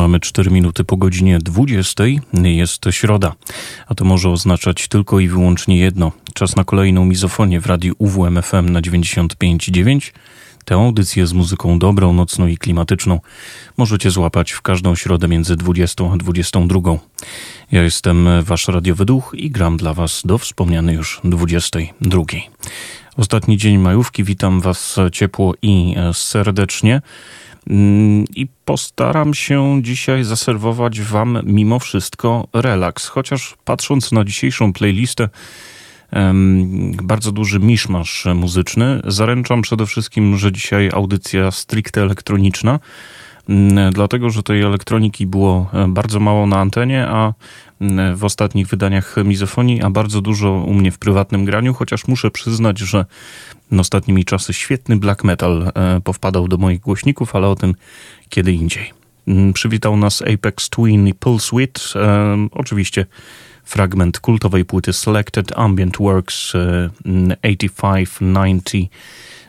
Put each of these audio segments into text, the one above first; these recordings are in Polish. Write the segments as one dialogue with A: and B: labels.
A: Mamy 4 minuty po godzinie 20. Jest środa, a to może oznaczać tylko i wyłącznie jedno. Czas na kolejną mizofonię w radiu UWMFM na 95,9. Tę audycję z muzyką dobrą, nocną i klimatyczną możecie złapać w każdą środę między 20 a 22. Ja jestem wasz radiowy duch i gram dla was do wspomnianej już 22. Ostatni dzień majówki, witam was ciepło i serdecznie. Mm, I postaram się dzisiaj zaserwować Wam mimo wszystko relaks. Chociaż patrząc na dzisiejszą playlistę, bardzo duży miszmasz muzyczny. Zaręczam przede wszystkim, że dzisiaj audycja stricte elektroniczna, dlatego że tej elektroniki było e, bardzo mało na antenie, a mm, w ostatnich wydaniach mizofonii, a bardzo dużo u mnie w prywatnym graniu, chociaż muszę przyznać, że ostatnimi czasy świetny black metal e, powpadał do moich głośników, ale o tym kiedy indziej. Mm, przywitał nas Apex Twin i Pulse Wit. E, oczywiście fragment kultowej płyty Selected Ambient Works 85-90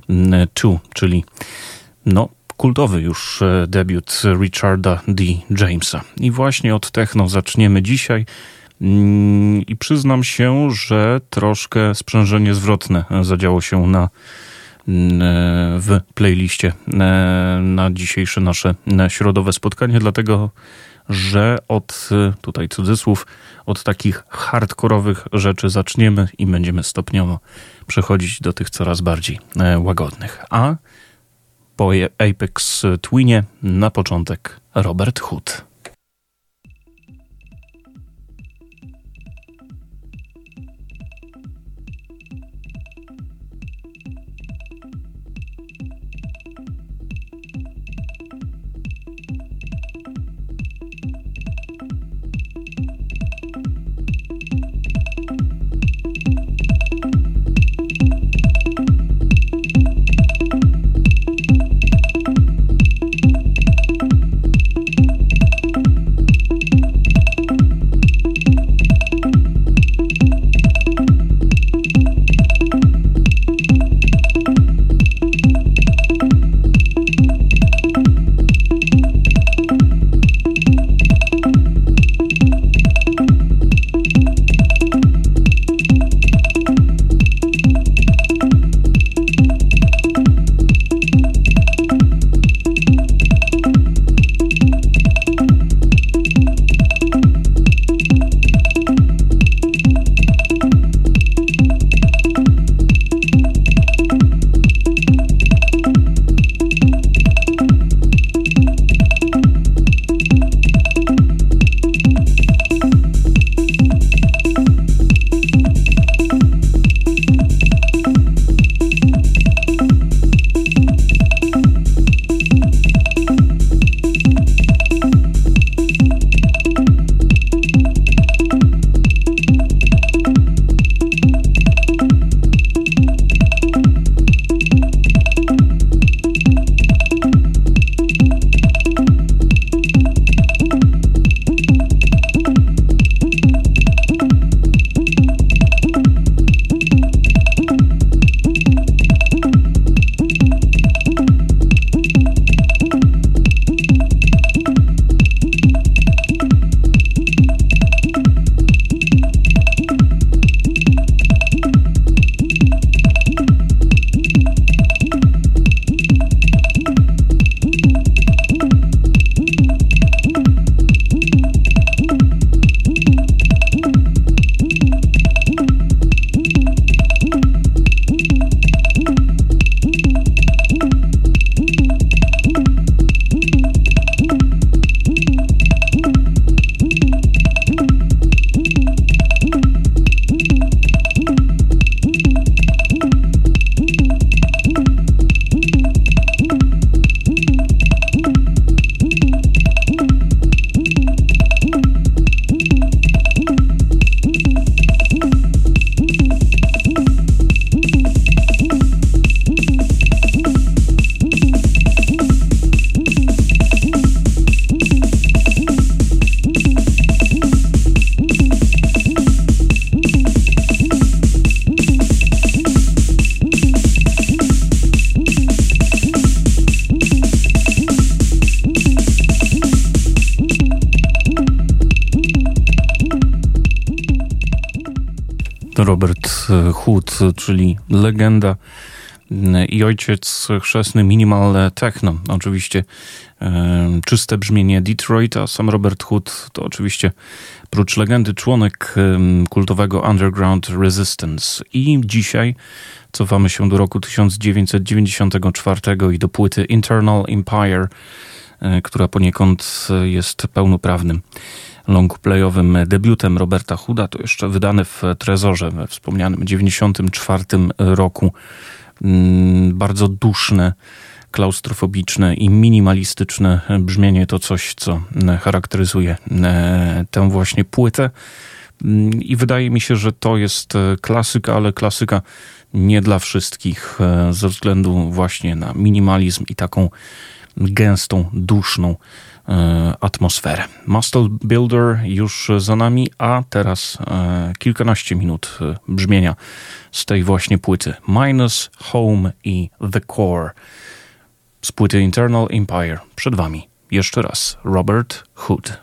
A: 2, czyli no, kultowy już e, debiut Richarda D. Jamesa. I właśnie od techno zaczniemy dzisiaj. Mm, I przyznam się, że troszkę sprzężenie zwrotne zadziało się na mm, e, w playliście e, na dzisiejsze nasze środowe spotkanie, dlatego że od, tutaj cudzysłów, od takich hardkorowych rzeczy zaczniemy i będziemy stopniowo przechodzić do tych coraz bardziej łagodnych. A po Apex Twinie na początek Robert Hood. Czyli legenda i ojciec chrzestny Minimal Techno. Oczywiście e, czyste brzmienie Detroit, a sam Robert Hood to oczywiście prócz legendy członek e, kultowego Underground Resistance. I dzisiaj cofamy się do roku 1994 i do płyty Internal Empire, która poniekąd jest pełnoprawnym longplayowym debiutem Roberta Huda, to jeszcze wydany w Trezorze we wspomnianym 94 roku. Mm, bardzo duszne, klaustrofobiczne i minimalistyczne brzmienie to coś, co charakteryzuje e, tę właśnie płytę. Mm, I wydaje mi się, że to jest e, klasyka, ale klasyka nie dla wszystkich, e, ze względu właśnie na minimalizm i taką gęstą, duszną atmosferę. Muscle Builder już za nami, a teraz kilkanaście minut brzmienia z tej właśnie płyty. Minus, Home i The Core z płyty Internal Empire. Przed wami jeszcze raz Robert Hood.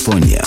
A: California.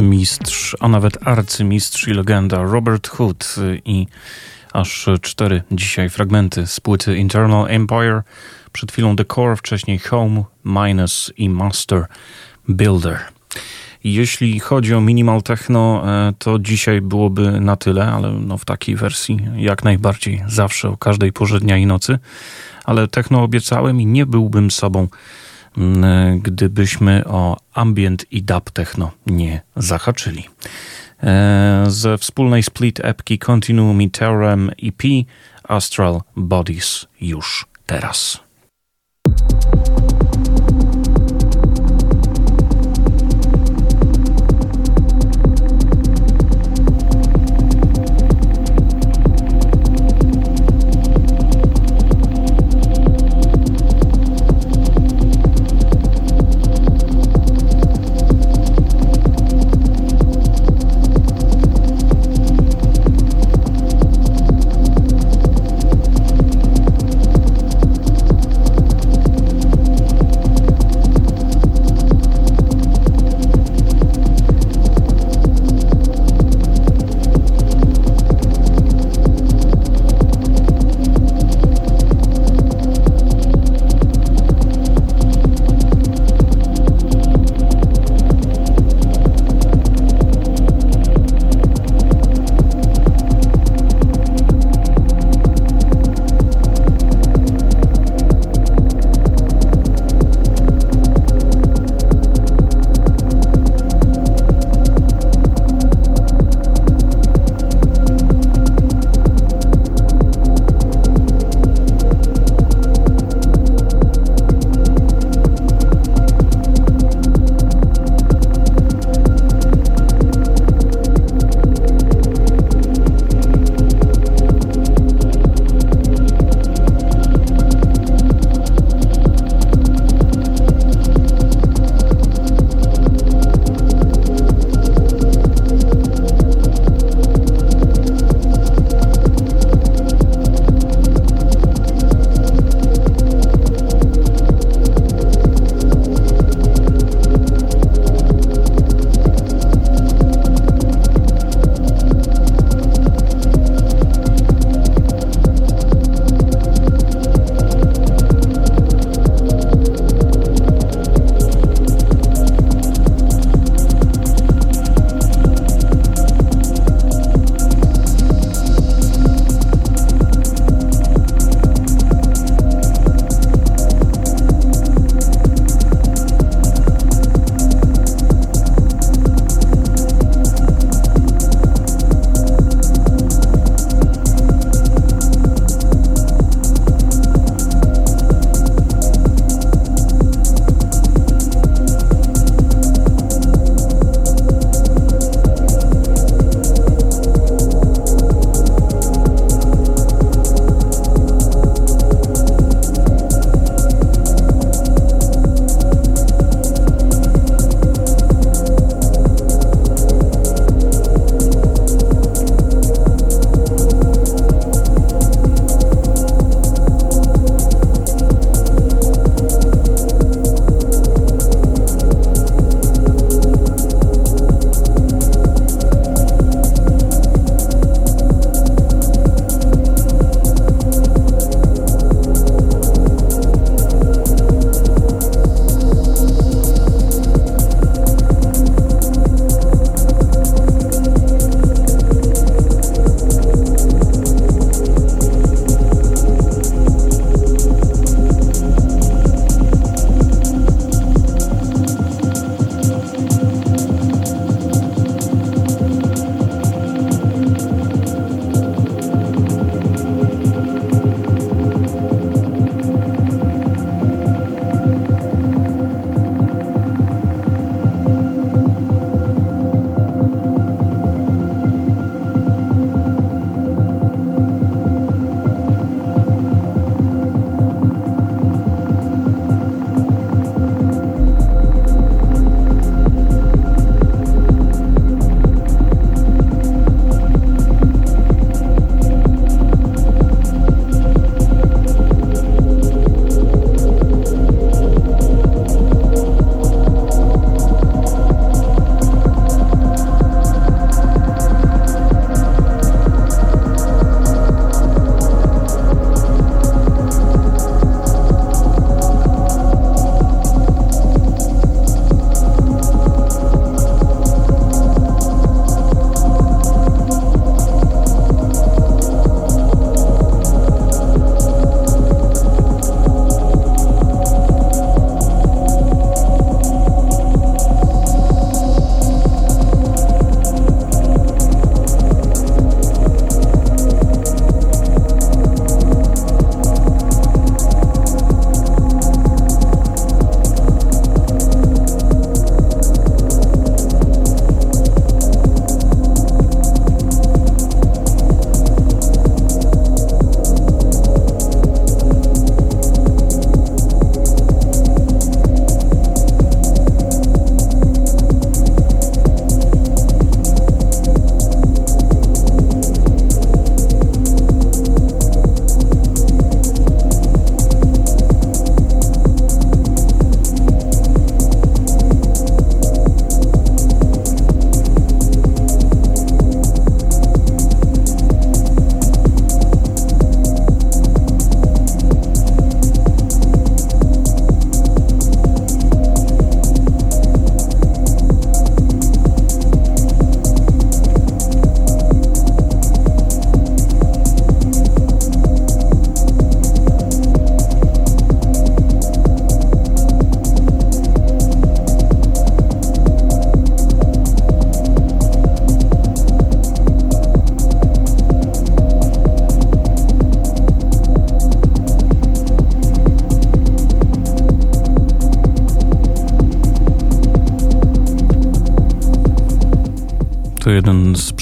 B: Mizofonia.
A: nawet arcymistrz i legenda Robert Hood i aż cztery dzisiaj fragmenty z płyty Internal Empire, przed chwilą The Core, wcześniej Home, Minus i Master Builder. Jeśli chodzi o minimal techno, e, to dzisiaj byłoby na tyle, ale no w takiej wersji jak najbardziej zawsze o każdej porze dnia i nocy. Ale techno obiecałem i nie byłbym sobą gdybyśmy o ambient i dub techno nie zahaczyli. E, ze wspólnej split epki Continuum i EP Astral Bodies już teraz.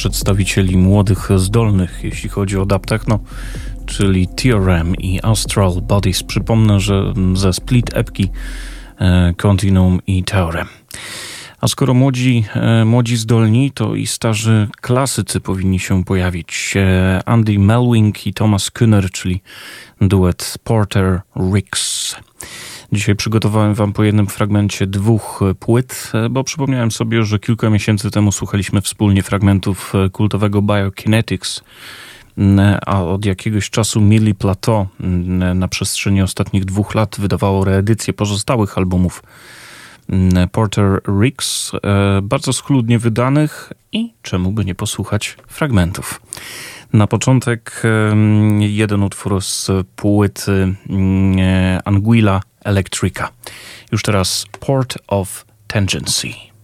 A: Przedstawicieli młodych, zdolnych, jeśli chodzi o dub techno, czyli Theorem i Astral Bodies. Przypomnę, że ze split epki e, Continuum i Theorem. A skoro młodzi, e, młodzi zdolni, to i starzy klasycy powinni się pojawić. E, Andy Melwing i Thomas Kühner, czyli duet Porter Ricks. Dzisiaj przygotowałem Wam po jednym fragmencie dwóch płyt, e, bo przypomniałem sobie, że kilka miesięcy temu słuchaliśmy wspólnie fragmentów kultowego Biokinetics, a od jakiegoś czasu Millie Plateau na przestrzeni ostatnich dwóch lat wydawało reedycję pozostałych albumów Porter Ricks, e, bardzo schludnie wydanych i czemu by nie posłuchać fragmentów. Na początek jeden utwór z płyty e, Anguilla Electrica. Już teraz Port of Tangency.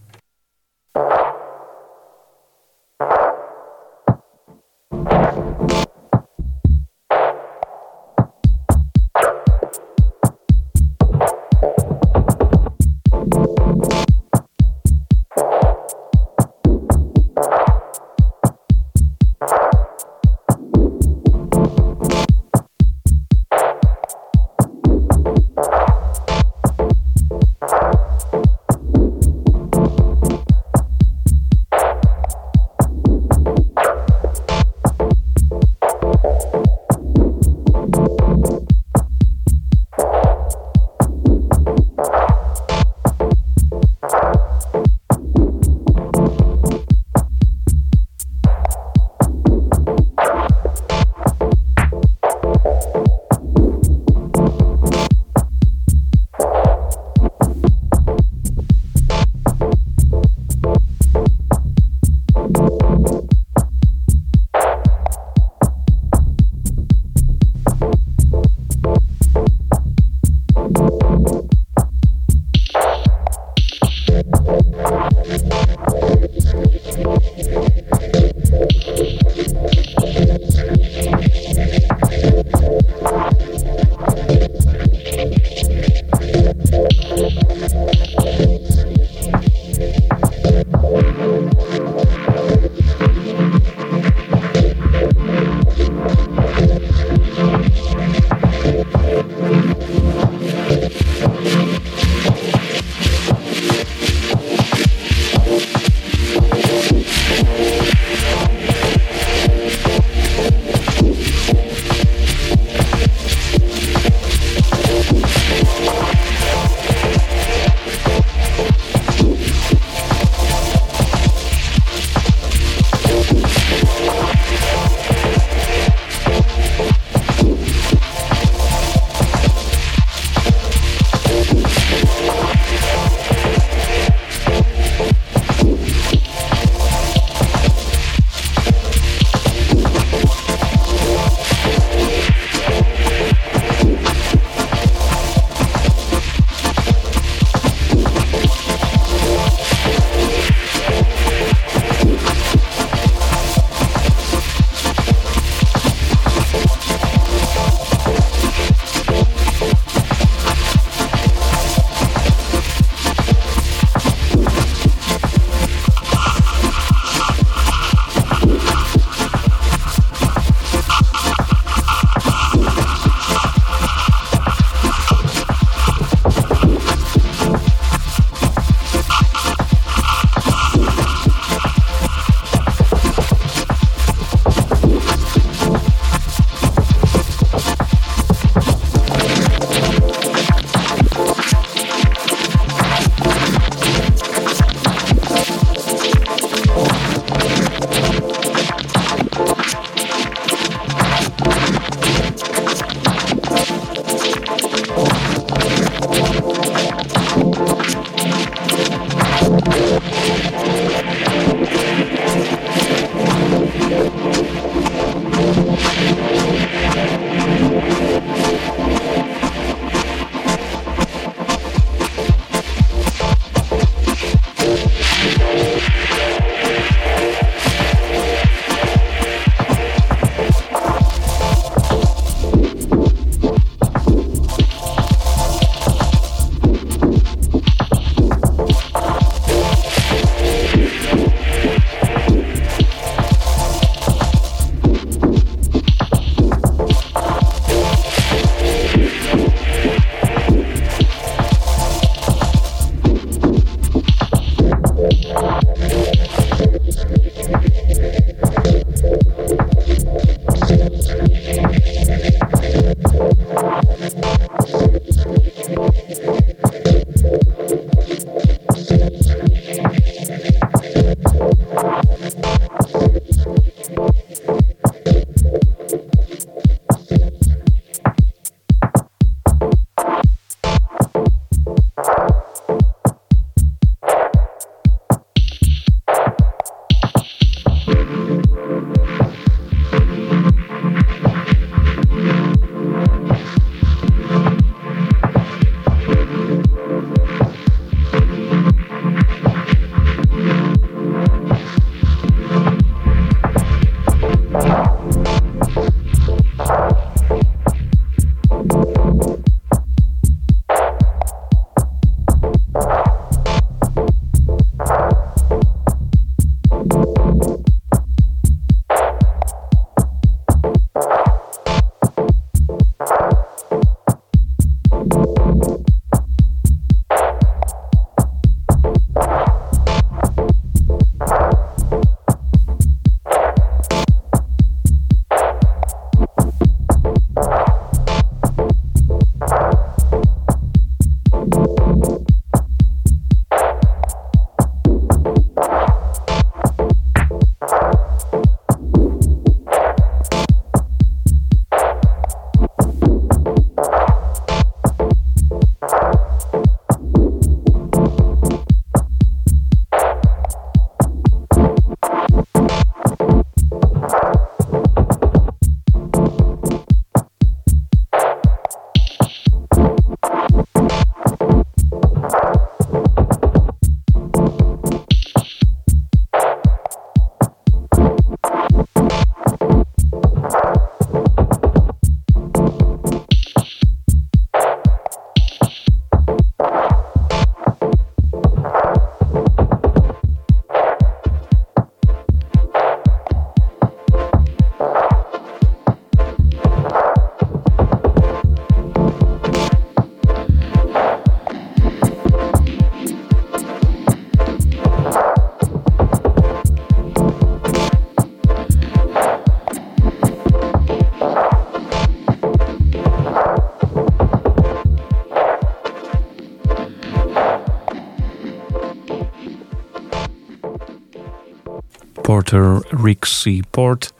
A: Porter Rixey Port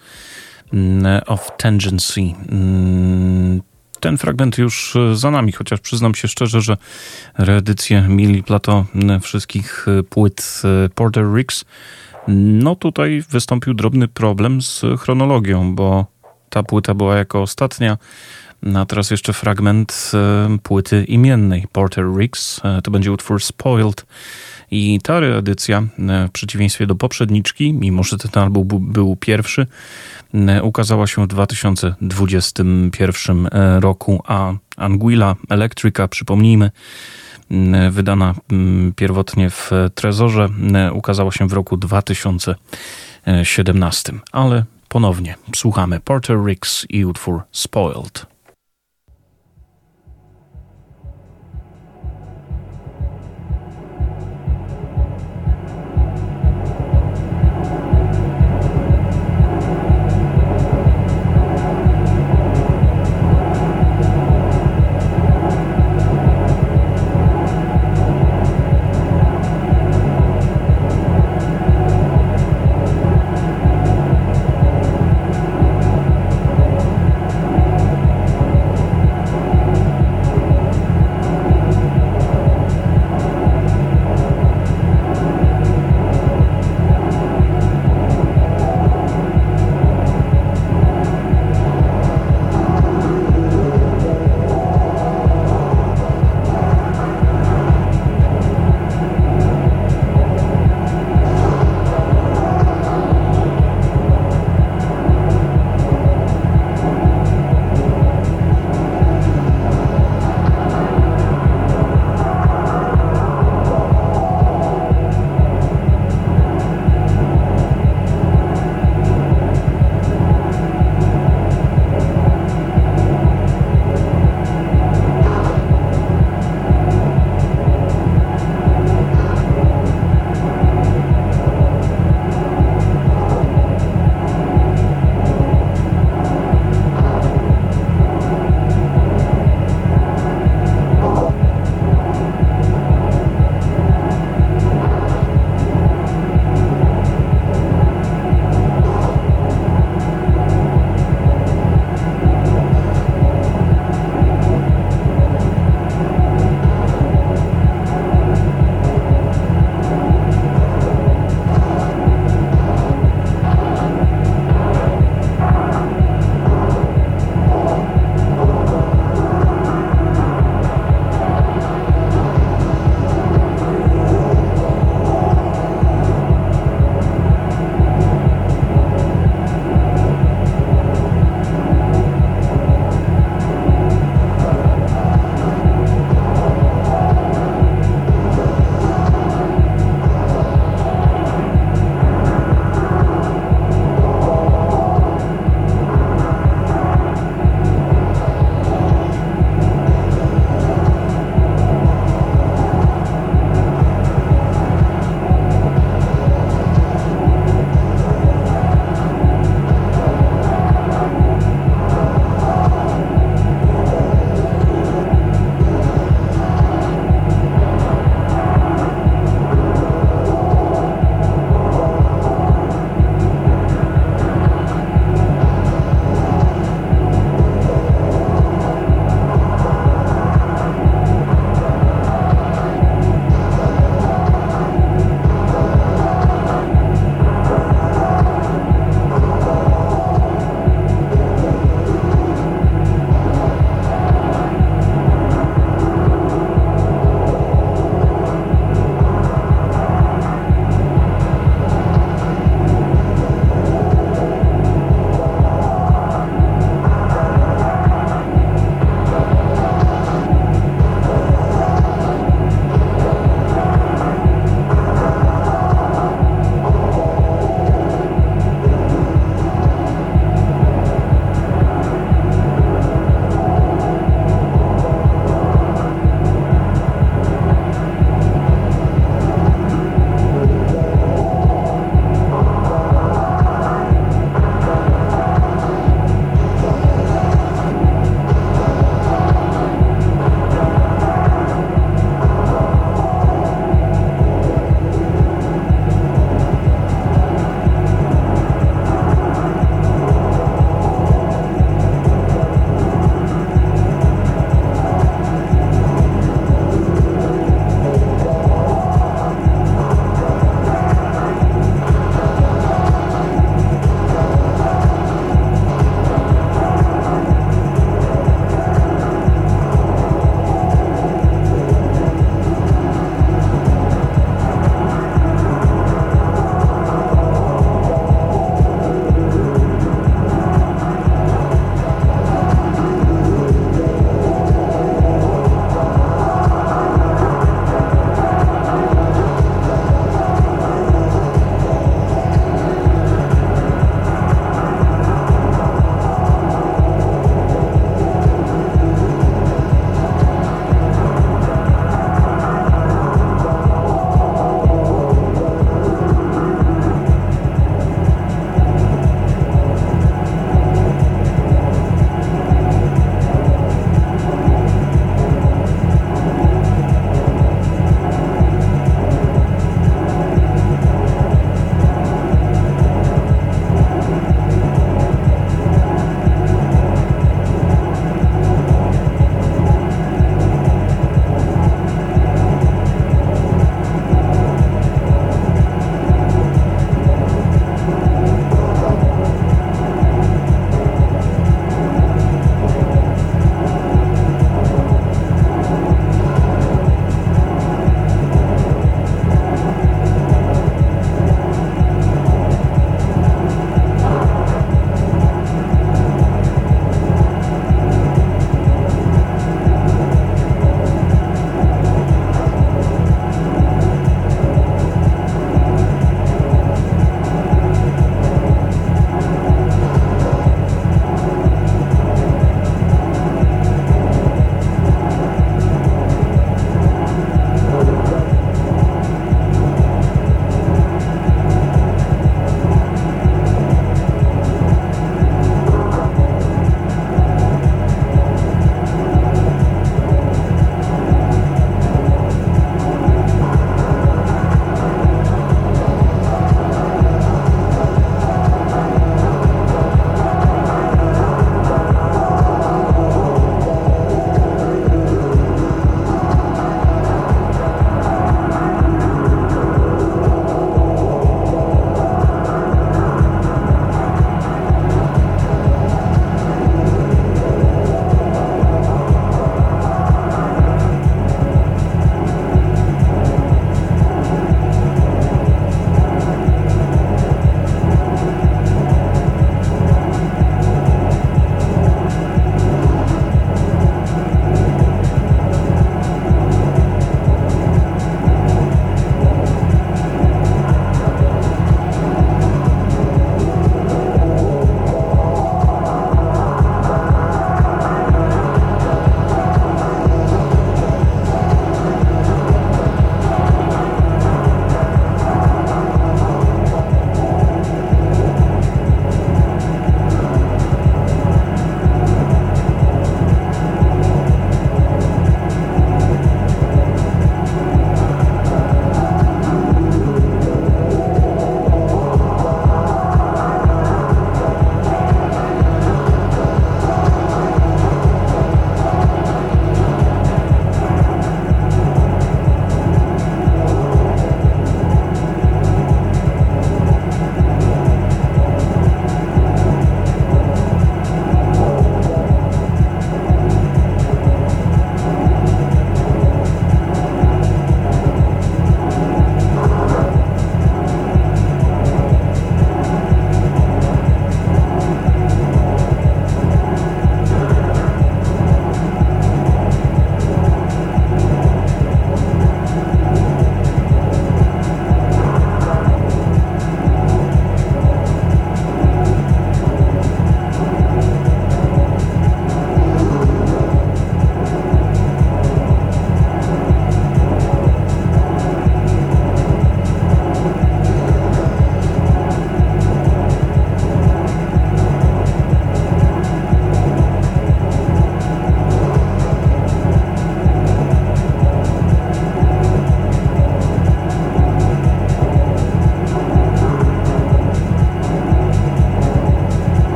A: mm, of Tangency. Mm, ten fragment już za nami, chociaż przyznam się szczerze, że reedycję Mili Plato wszystkich płyt Porter Ricks no tutaj wystąpił drobny problem z chronologią, bo ta płyta była jako ostatnia. A teraz jeszcze fragment e, płyty imiennej Porter Ricks. E, to będzie utwór Spoiled. I ta reedycja, e, w przeciwieństwie do poprzedniczki, mimo że ten album był pierwszy, ukazała się w 2021 roku, a Anguilla Electrica, przypomnijmy, wydana pierwotnie w Trezorze, ukazała się w roku 2017. Ale ponownie słuchamy Porter Ricks i utwór Spoiled.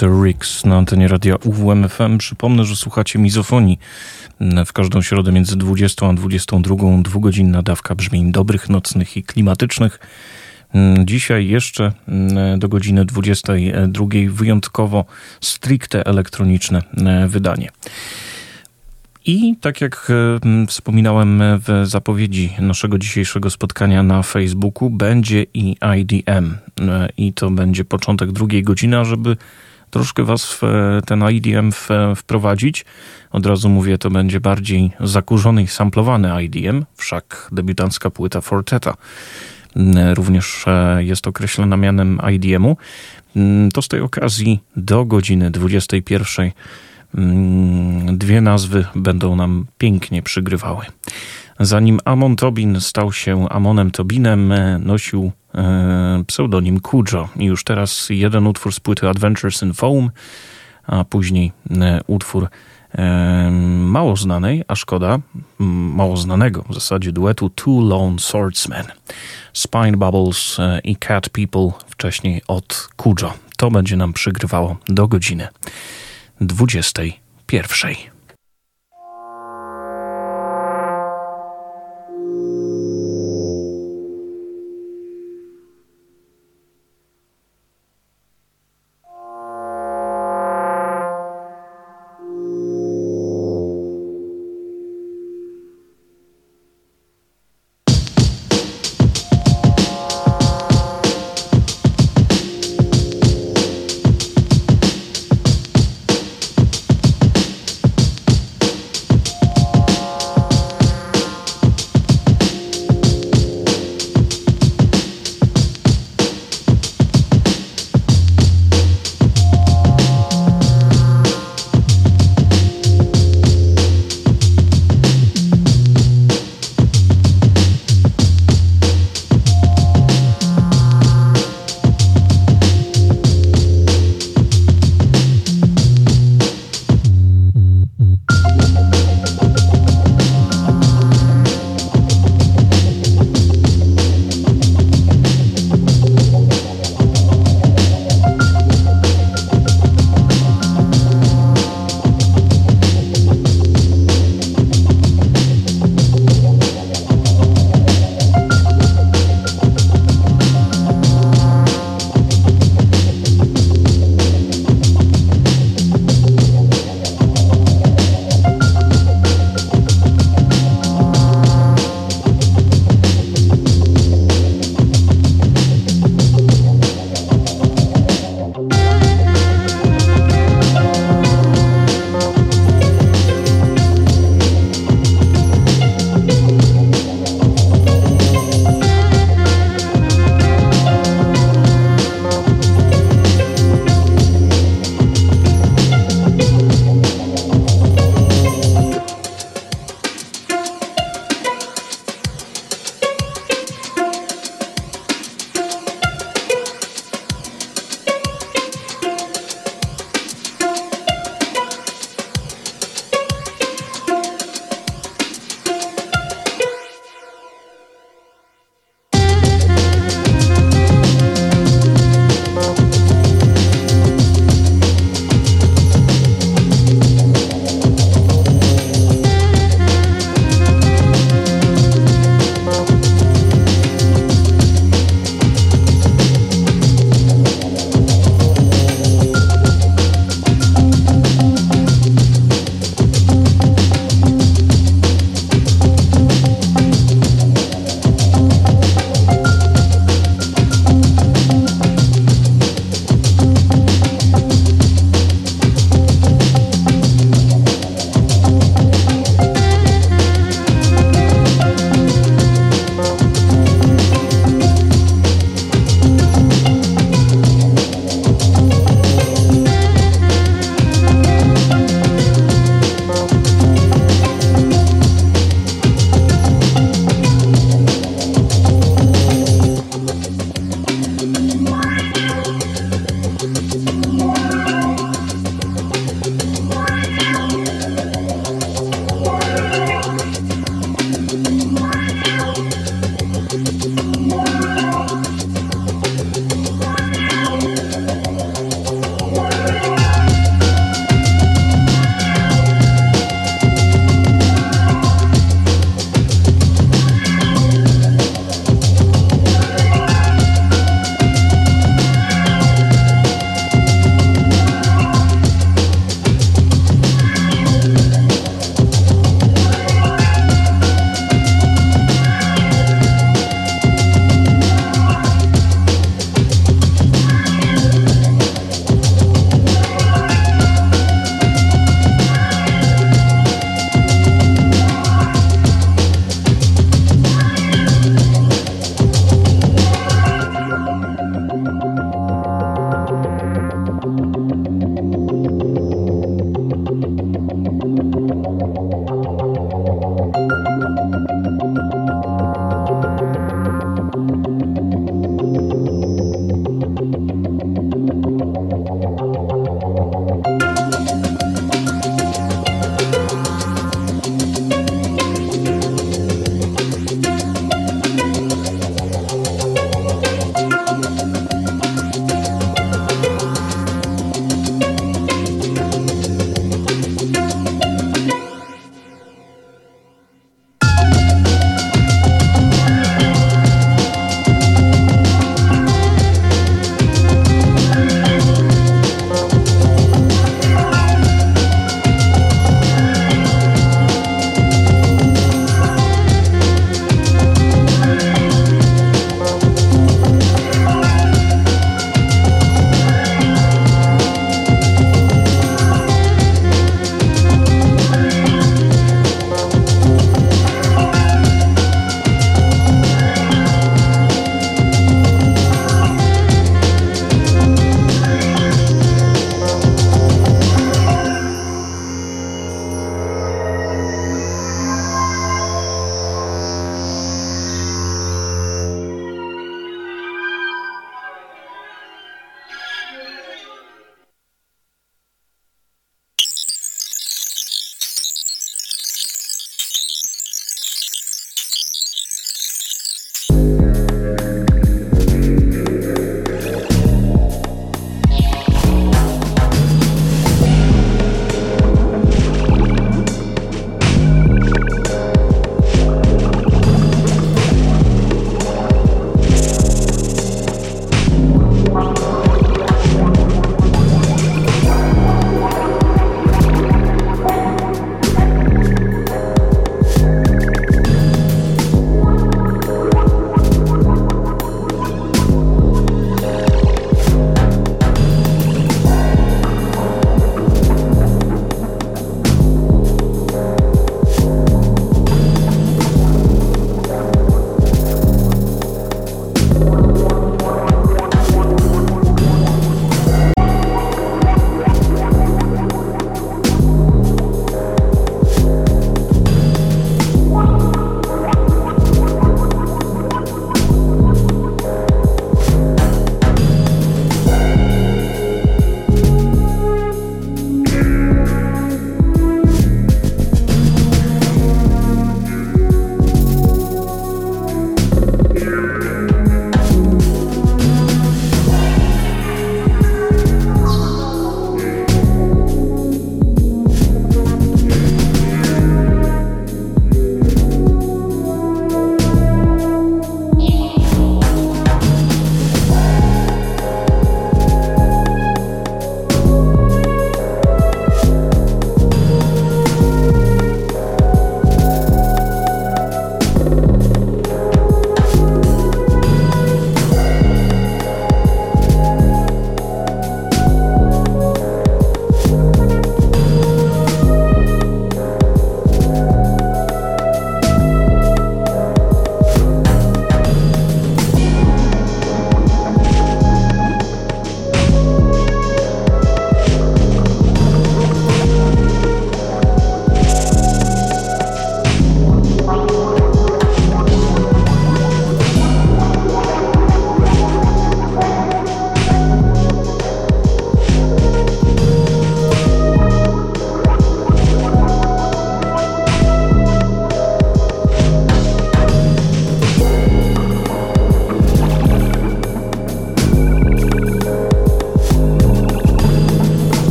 A: Peter Ricks na antenie radia UWMFM. Przypomnę, że słuchacie mizofonii w każdą środę między 20 a 22. Dwugodzinna dawka brzmień dobrych, nocnych i klimatycznych. Dzisiaj jeszcze do godziny 22 wyjątkowo stricte elektroniczne wydanie. I tak jak e, wspominałem w zapowiedzi naszego dzisiejszego spotkania na Facebooku, będzie i IDM. E, I to będzie początek drugiej godziny, żeby troszkę was w ten IDM wprowadzić. Od razu mówię, to będzie bardziej zakurzony i samplowany IDM, wszak debiutancka płyta Forteta e, również jest określona mianem IDM-u. To z tej okazji do godziny 21 Mm, dwie nazwy będą nam pięknie przygrywały. Zanim Amon Tobin stał się Amonem Tobinem, e, nosił e, pseudonim Kujo. I już teraz jeden utwór z płyty Adventures in Foam, a później e, utwór mało znanej, a szkoda, mało znanego w zasadzie duetu Two Lone Swordsmen. Spine Bubbles i Cat People wcześniej od Kujo. To będzie nam przygrywało do godziny 21.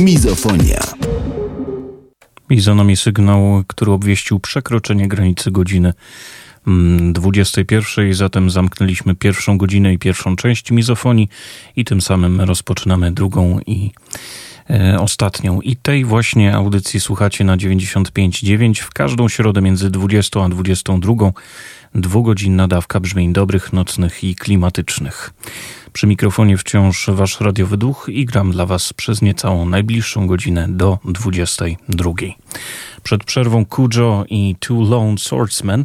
B: Mizofonia.
A: Mizonomii sygnał, który obwieścił przekroczenie granicy godziny 21. Mm, zatem zamknęliśmy pierwszą godzinę i pierwszą część mizofonii i tym samym rozpoczynamy drugą i E, ostatnią. I tej właśnie audycji słuchacie na 95.9 w każdą środę między 20 a 22. Dwugodzinna dawka brzmień dobrych, nocnych i klimatycznych. Przy mikrofonie wciąż wasz radiowy duch i gram dla was przez niecałą najbliższą godzinę do 22. Przed przerwą Kujo i Two Lone Swordsmen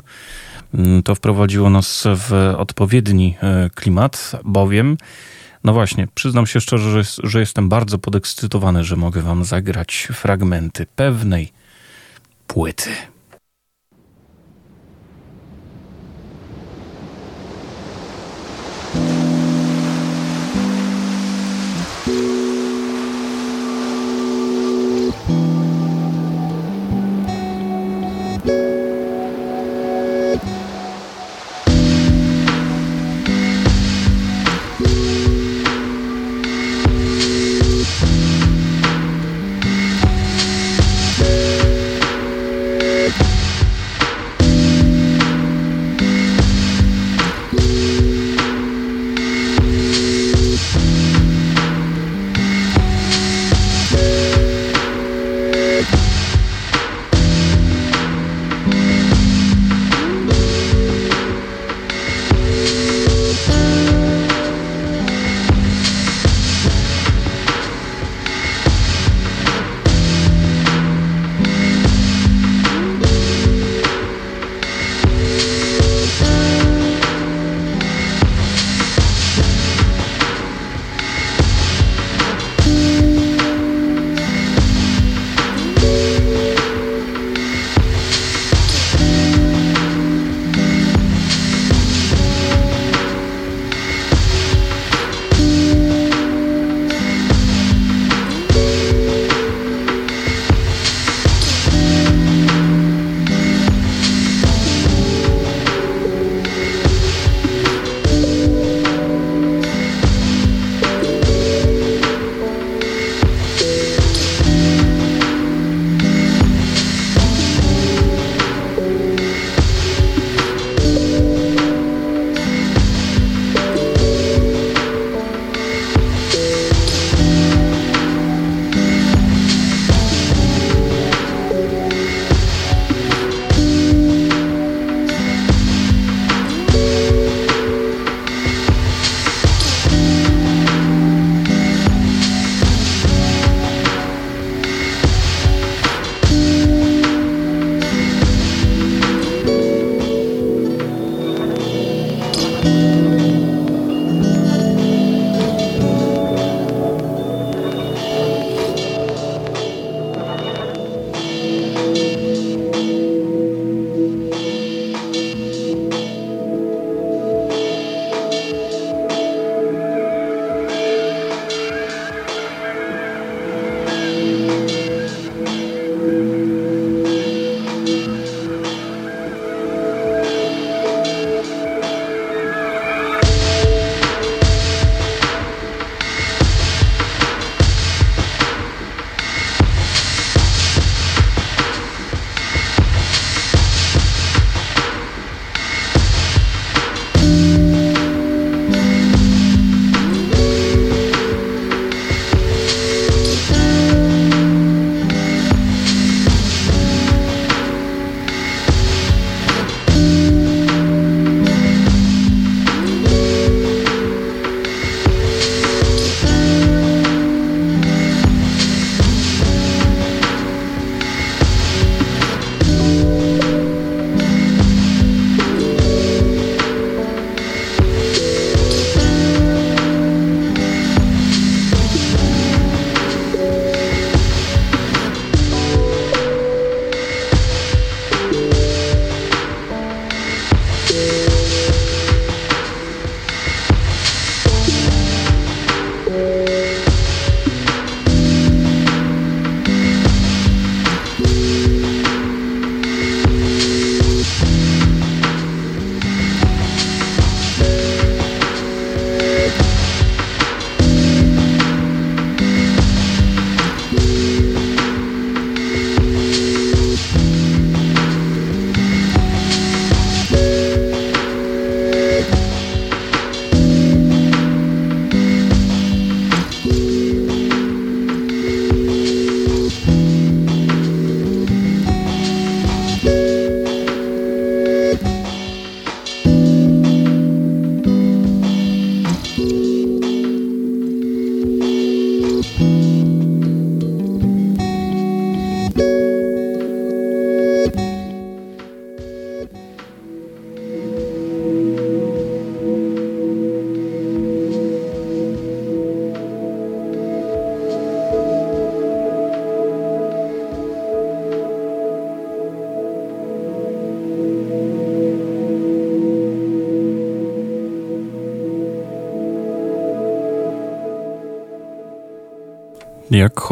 A: mm, to wprowadziło nas w odpowiedni e, klimat, bowiem no właśnie, przyznam się szczerze, że, że jestem bardzo podekscytowany, że mogę Wam zagrać fragmenty pewnej płyty.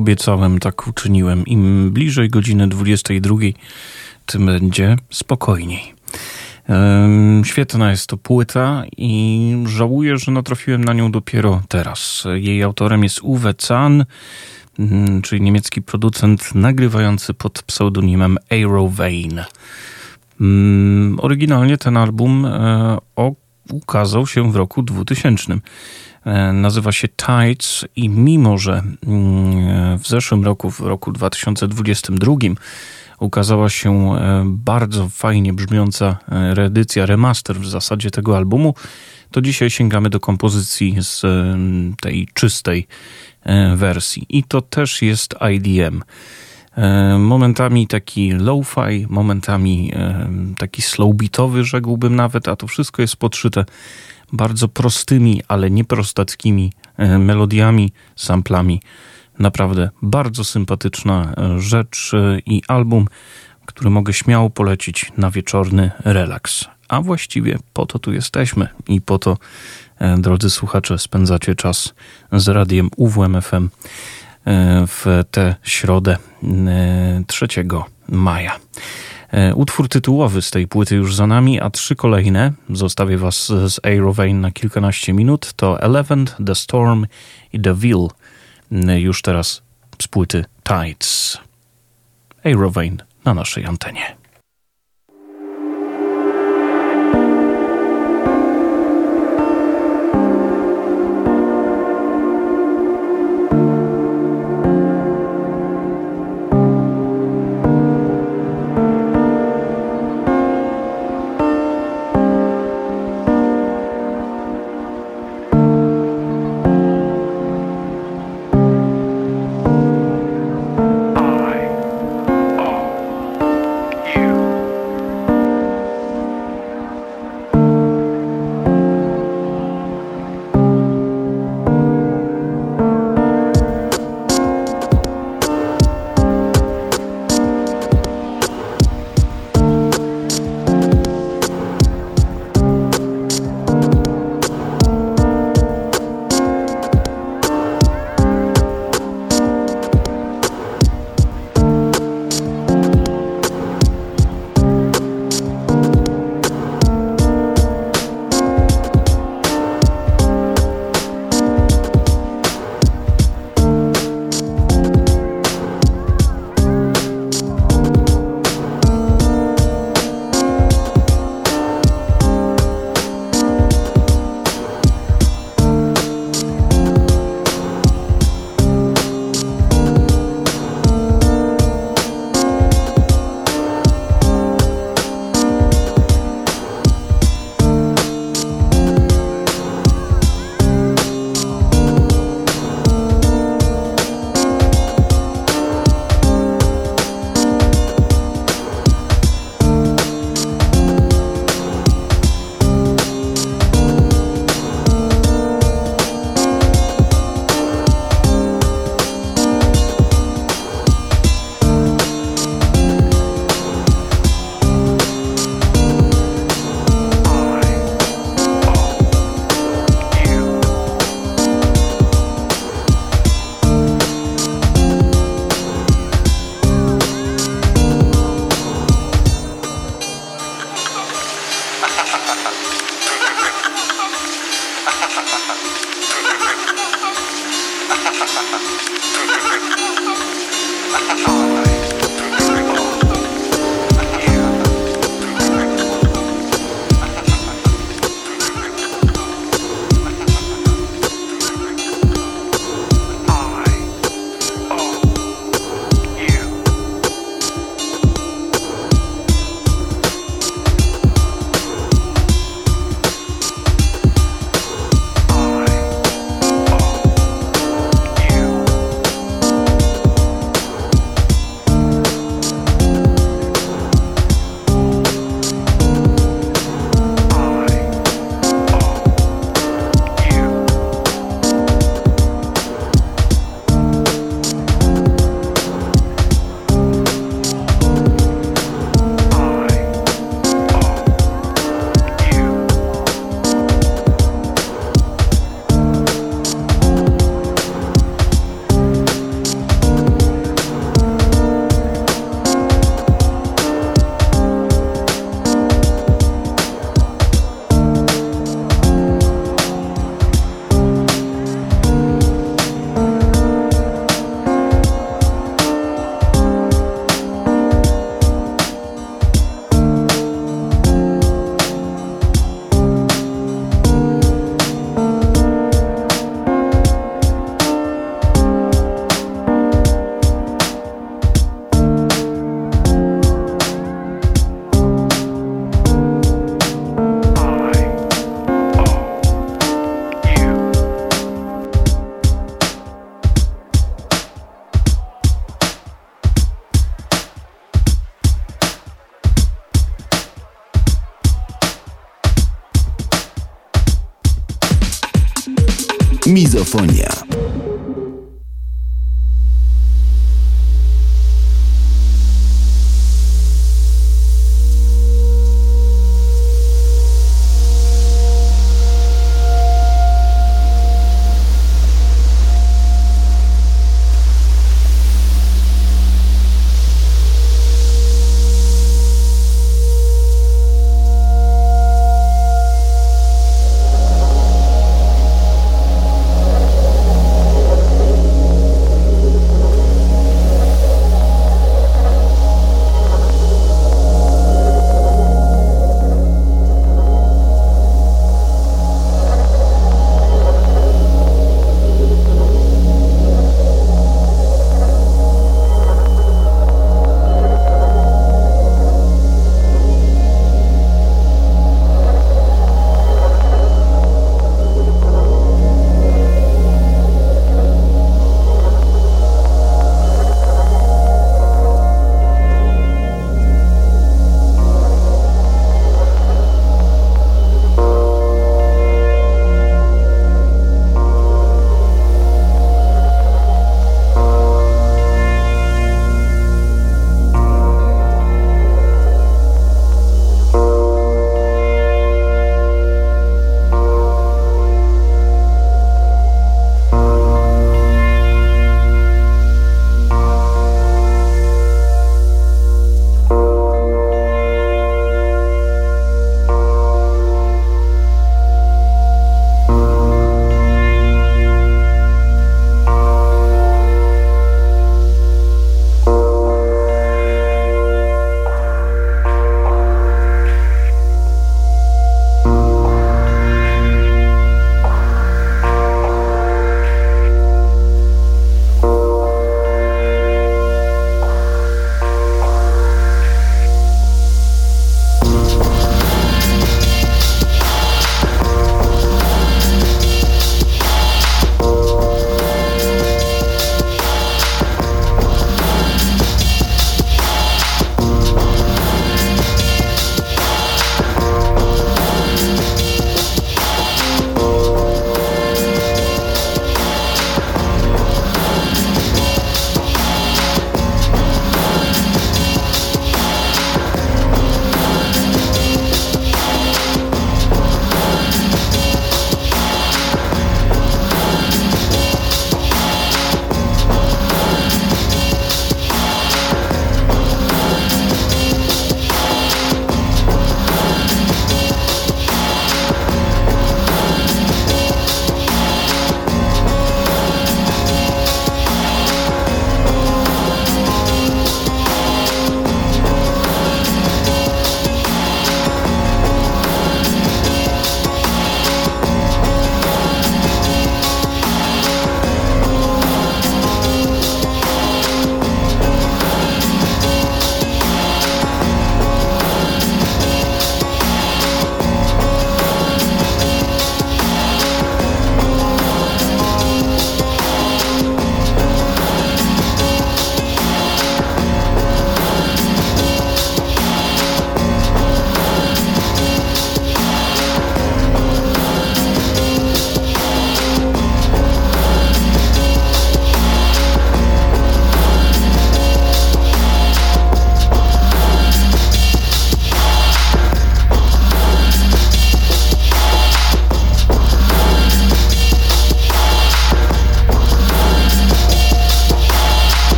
A: Obiecałem, tak uczyniłem. Im bliżej godziny 22, tym będzie spokojniej. Świetna jest to płyta i żałuję, że natrafiłem na nią dopiero teraz. Jej autorem jest Uwe Zahn, mm, czyli niemiecki producent nagrywający pod pseudonimem Aerovane. Mm, oryginalnie ten album e, ukazał się w roku 2000. E, nazywa się Tides i mimo, że mm, w zeszłym roku, w roku 2022 ukazała się e, bardzo fajnie brzmiąca e, reedycja, remaster w zasadzie tego albumu, to dzisiaj sięgamy do kompozycji z tej czystej wersji. I to też jest IDM. Momentami taki low-fi, momentami taki slow beatowy, rzekłbym nawet, a to wszystko jest podszyte bardzo prostymi, ale nieprostackimi e, melodiami, samplami. Naprawdę bardzo sympatyczna e, rzecz e, i album, który mogę śmiało polecić na wieczorny relaks. A właściwie po to tu jesteśmy i po to, drodzy słuchacze, spędzacie czas z radiem UWMFM w tę środę 3 maja. E, utwór tytułowy z tej płyty już za nami, a trzy kolejne, zostawię was z Aerovane na kilkanaście minut, to Eleven, The Storm i The Veil, e, już teraz z płyty Tides. Aerovane na naszej antenie.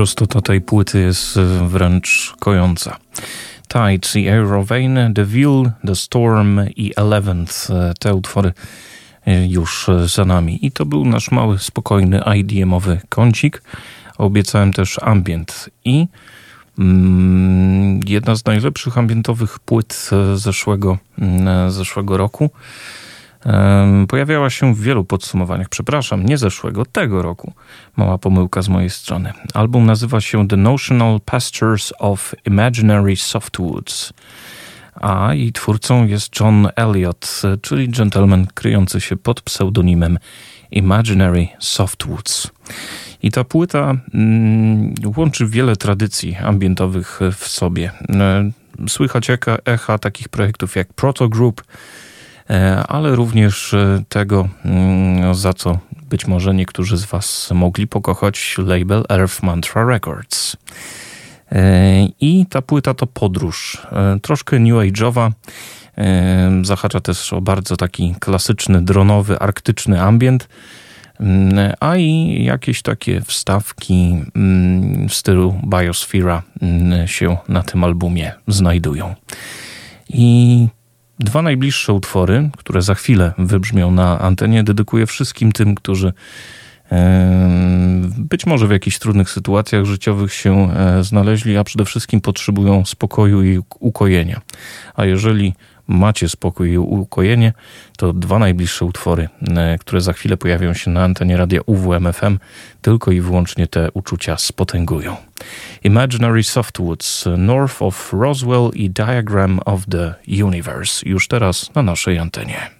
A: Prostota tej płyty jest e, wręcz kojąca. Tides i Aerovane, The Ville, The Storm i Eleventh. E, te utwory e, już za nami. I to był nasz mały, spokojny IDM-owy kącik. Obiecałem też ambient i mm, jedna z najlepszych ambientowych płyt zeszłego, mm, zeszłego roku Pojawiała się w wielu podsumowaniach, przepraszam, nie zeszłego, tego roku. Mała pomyłka z mojej strony. Album nazywa się The Notional Pastures of Imaginary Softwoods, a jej twórcą jest John Elliot, czyli gentleman kryjący się pod pseudonimem Imaginary Softwoods. I ta płyta mm, łączy wiele tradycji ambientowych w sobie. Słychać echa, echa takich projektów jak Proto Group, E, ale również e, tego, mm, za co być może niektórzy z Was mogli pokochać label Earth Mantra Records. E, I ta płyta to podróż, troszkę new age'owa, zahacza też o bardzo taki klasyczny, dronowy, arktyczny ambient, mm, a i jakieś takie wstawki mm, w stylu Biosphere się na tym albumie znajdują. I Dwa najbliższe utwory, które za chwilę wybrzmią na antenie, dedykuję wszystkim tym, którzy być może w jakichś trudnych sytuacjach życiowych się e, znaleźli, a przede wszystkim potrzebują spokoju i ukojenia. A jeżeli macie spokój i ukojenie, to dwa najbliższe utwory, e, które za chwilę pojawią się na antenie radia UWMFM, tylko i wyłącznie te uczucia spotęgują. Imaginary Softwoods, North of Roswell i Diagram of the Universe, już teraz na naszej antenie.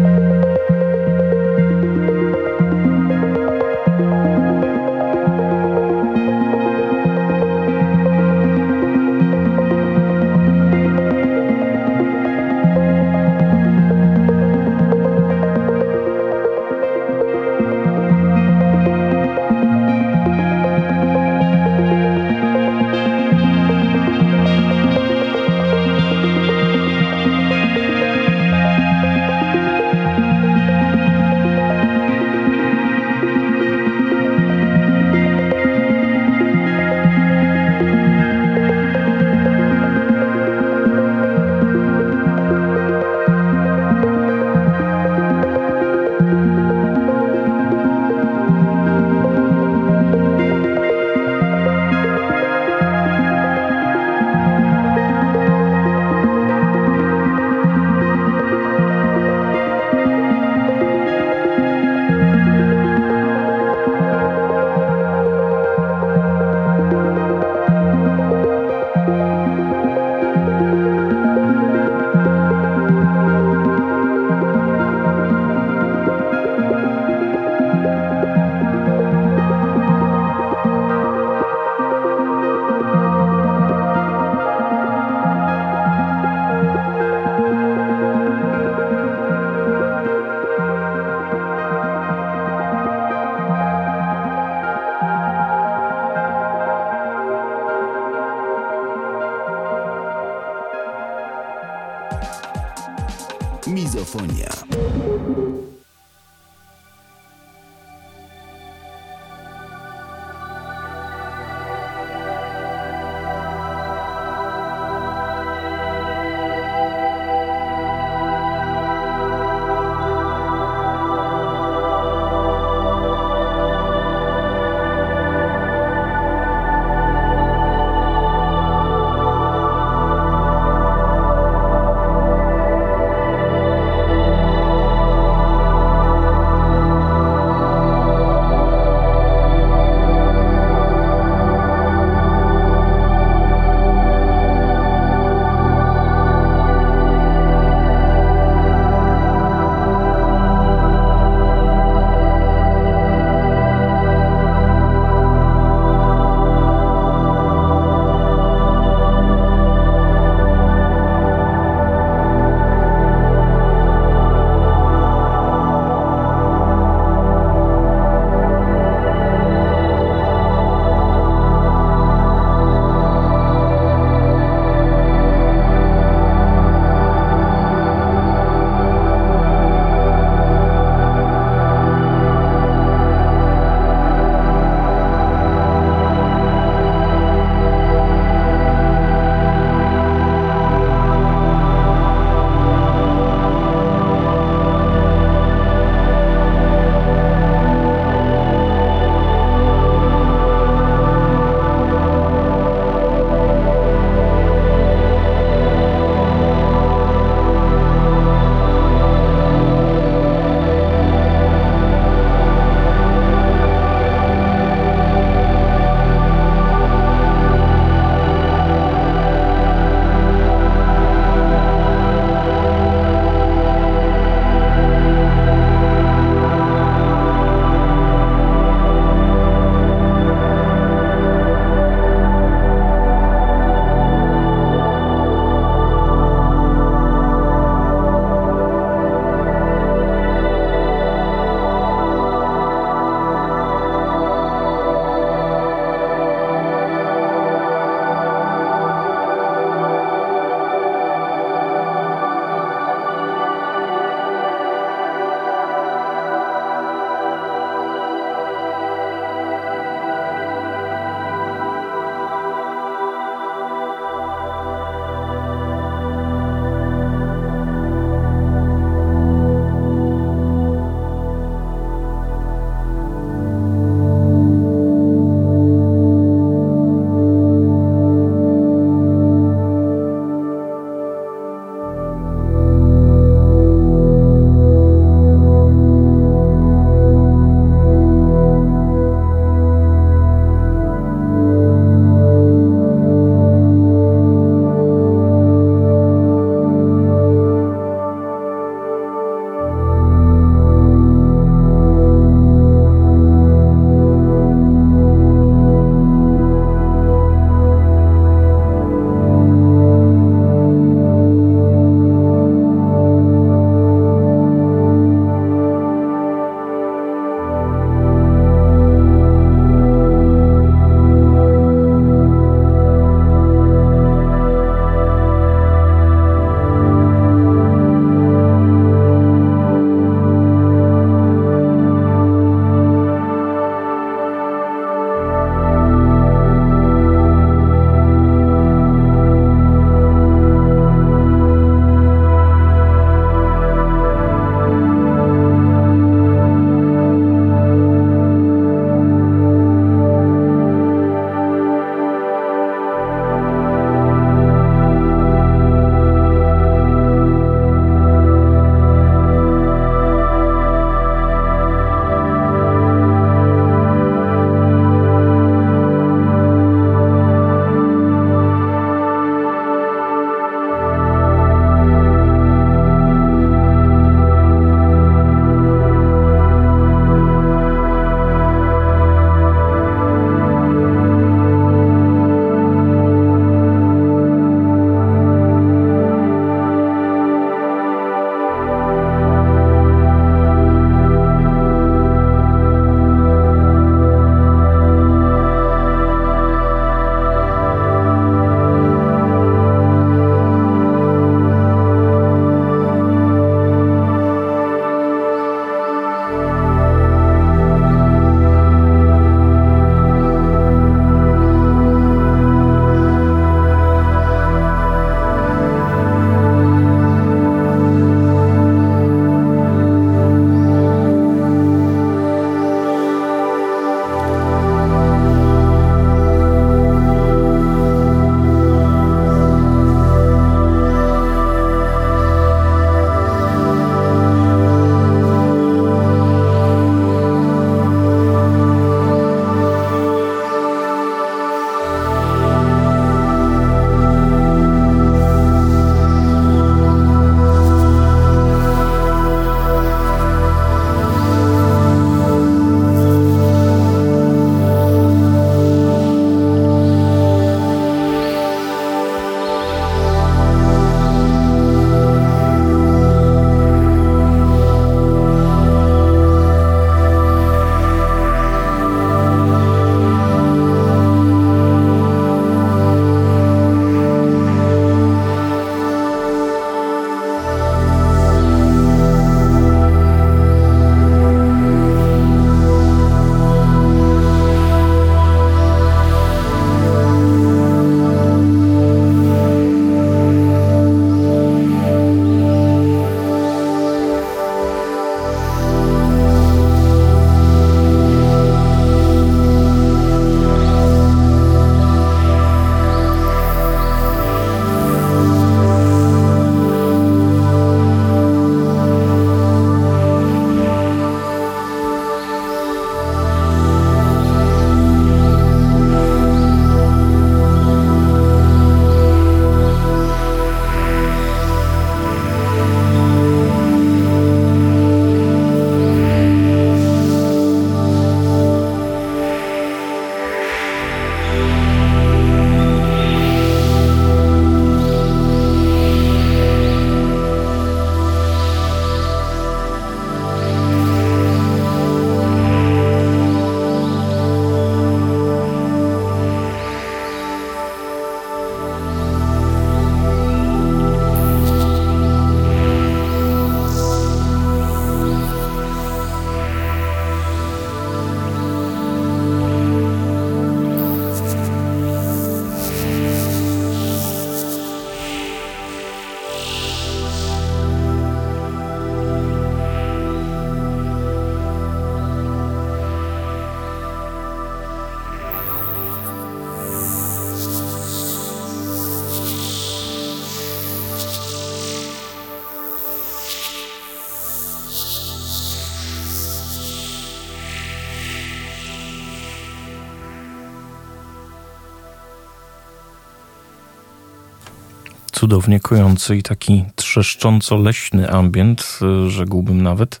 A: Cudownie kojący i taki trzeszcząco-leśny ambient, rzekłbym nawet.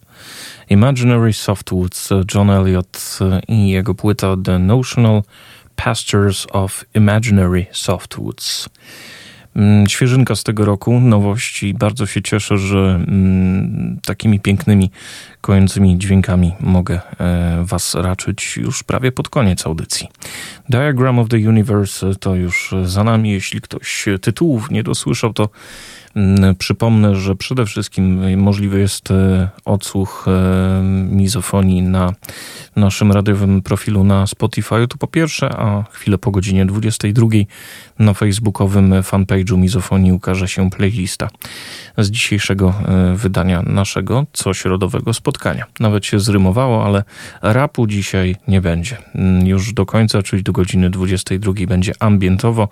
A: Imaginary Softwoods, John Elliott i jego płyta The Notional Pastures of Imaginary Softwoods. Mm, świeżynka z tego roku, nowości. Bardzo się cieszę, że mm, takimi pięknymi, kojącymi dźwiękami mogę e, Was raczyć już prawie pod koniec audycji. Diagram of the Universe to już za nami. Jeśli ktoś tytułów nie dosłyszał, to Mm, przypomnę, że przede wszystkim możliwy jest e, odsłuch e, mizofonii na naszym radiowym profilu na Spotify. To po pierwsze, a chwilę po godzinie 22 na facebookowym fanpage'u mizofonii ukaże się playlista z dzisiejszego wydania naszego cośrodowego spotkania. Nawet się zrymowało, ale rapu dzisiaj nie będzie. Mm, już do końca, czyli do godziny 22 będzie ambientowo.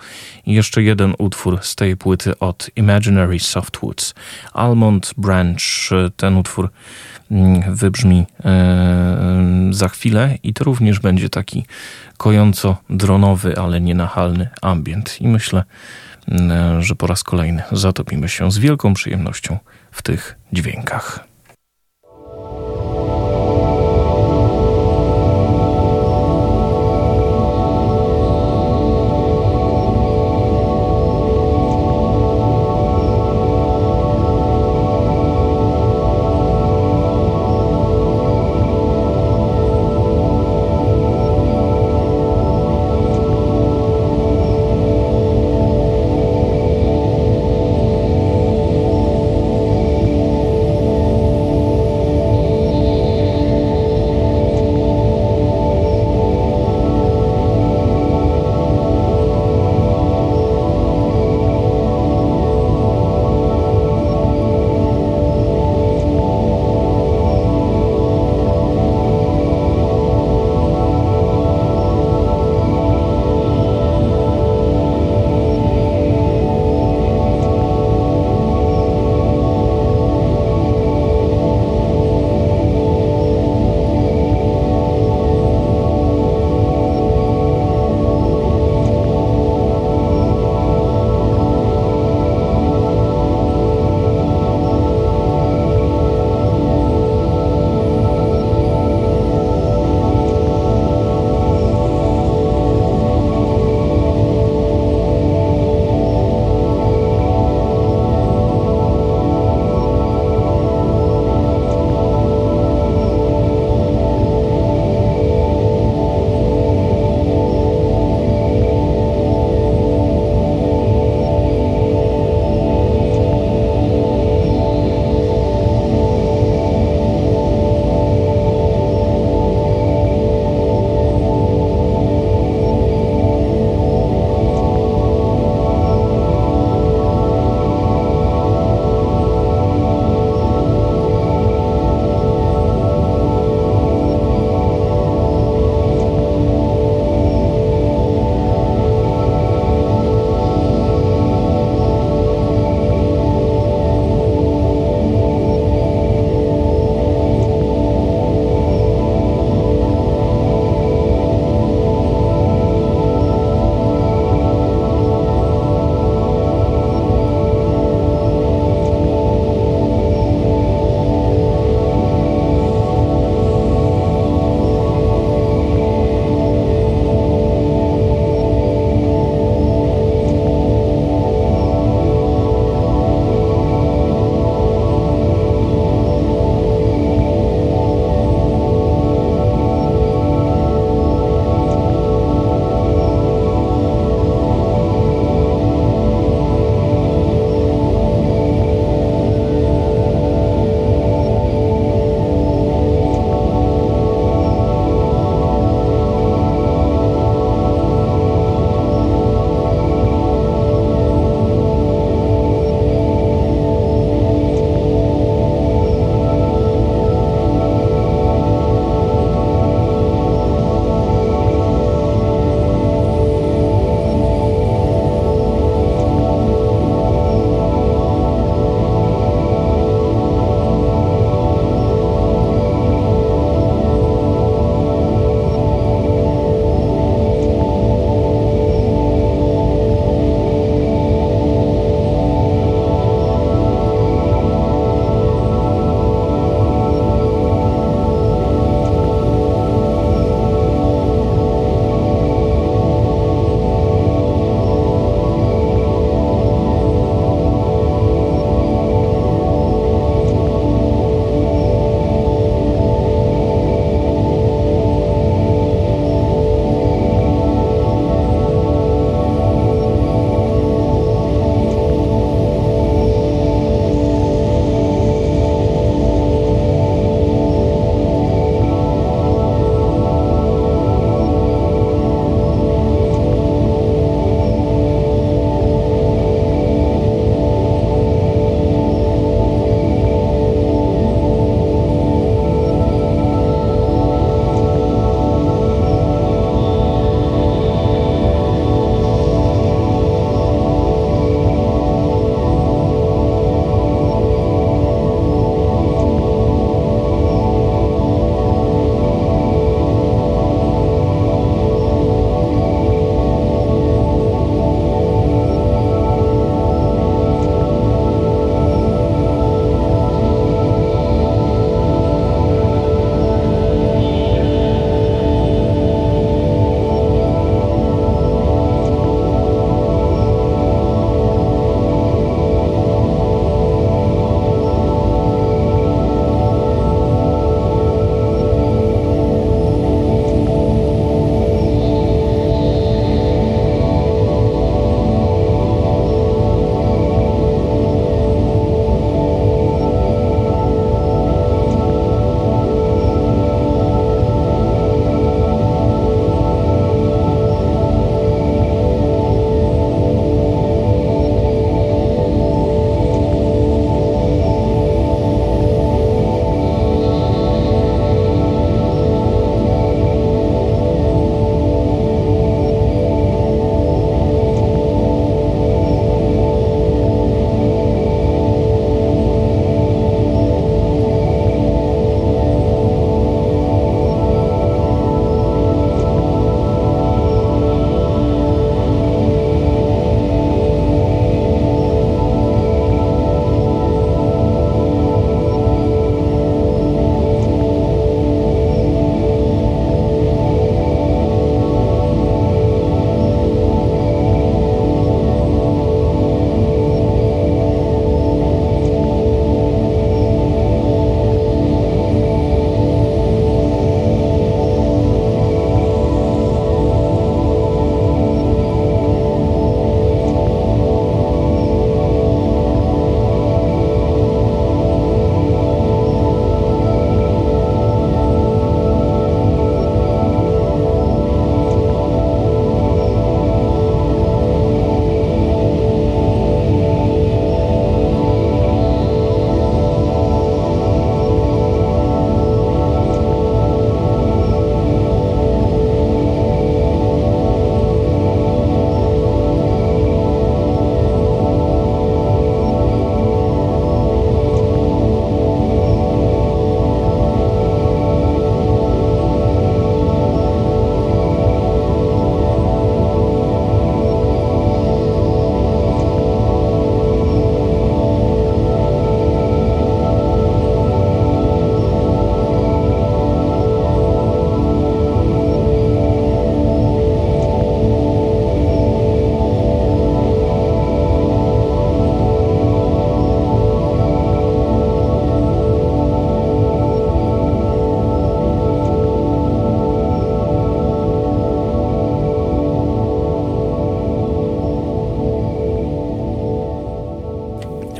A: Jeszcze jeden utwór z tej płyty od Imaginary Softwoods. Almond Branch, ten utwór mm, wybrzmi e, za chwilę i to również będzie taki kojąco-dronowy, ale nienachalny ambient. I myślę, mm, że po raz kolejny zatopimy się z wielką przyjemnością w tych dźwiękach.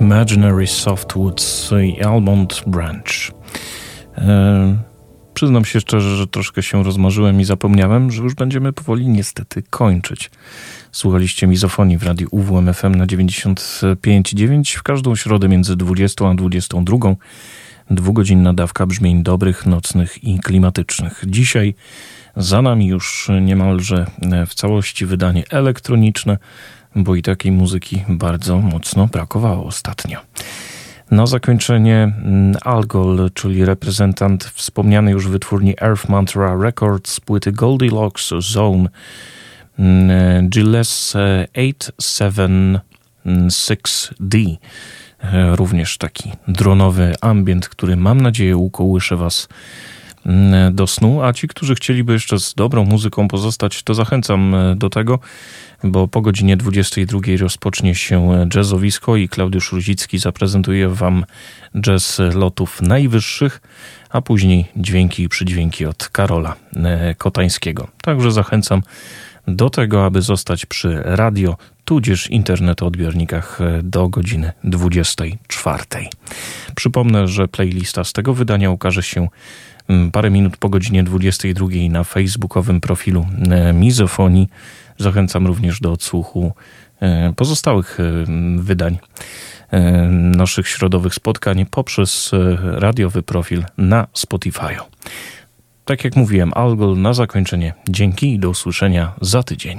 A: Imaginary Softwoods i Almond Branch. E, przyznam się szczerze, że troszkę się rozmarzyłem i zapomniałem, że już będziemy powoli niestety kończyć. Słuchaliście mizofonii w radiu UWMFM na 95,9 w każdą środę między 20 a 22. Dwugodzinna dawka brzmień dobrych, nocnych i klimatycznych. Dzisiaj za nami już niemalże w całości wydanie elektroniczne, bo i takiej muzyki bardzo mocno brakowało ostatnio. Na zakończenie mm, Algol, czyli reprezentant wspomnianej już wytwórni Earth Mantra Records, płyty Goldilocks Zone mm, Gilles 876D. E, również taki dronowy ambient, który mam nadzieję ukołysze Was do snu, a ci, którzy chcieliby jeszcze z dobrą muzyką pozostać, to zachęcam e, do tego, bo po godzinie 22 rozpocznie się jazzowisko i Klaudiusz Ruzicki zaprezentuje Wam jazz lotów najwyższych, a później dźwięki i przydźwięki od Karola e, Kotańskiego. Także zachęcam do tego, aby zostać przy radio, tudzież internetoodbiornikach e, do godziny 24. Przypomnę, że playlista z tego wydania ukaże się mm, parę minut po godzinie 22 na facebookowym profilu e, Mizofonii. Zachęcam również do odsłuchu e, pozostałych wydań naszych środowych spotkań poprzez radiowy profil na Spotify. Tak jak mówiłem, Algol na zakończenie. Dzięki i do usłyszenia za tydzień.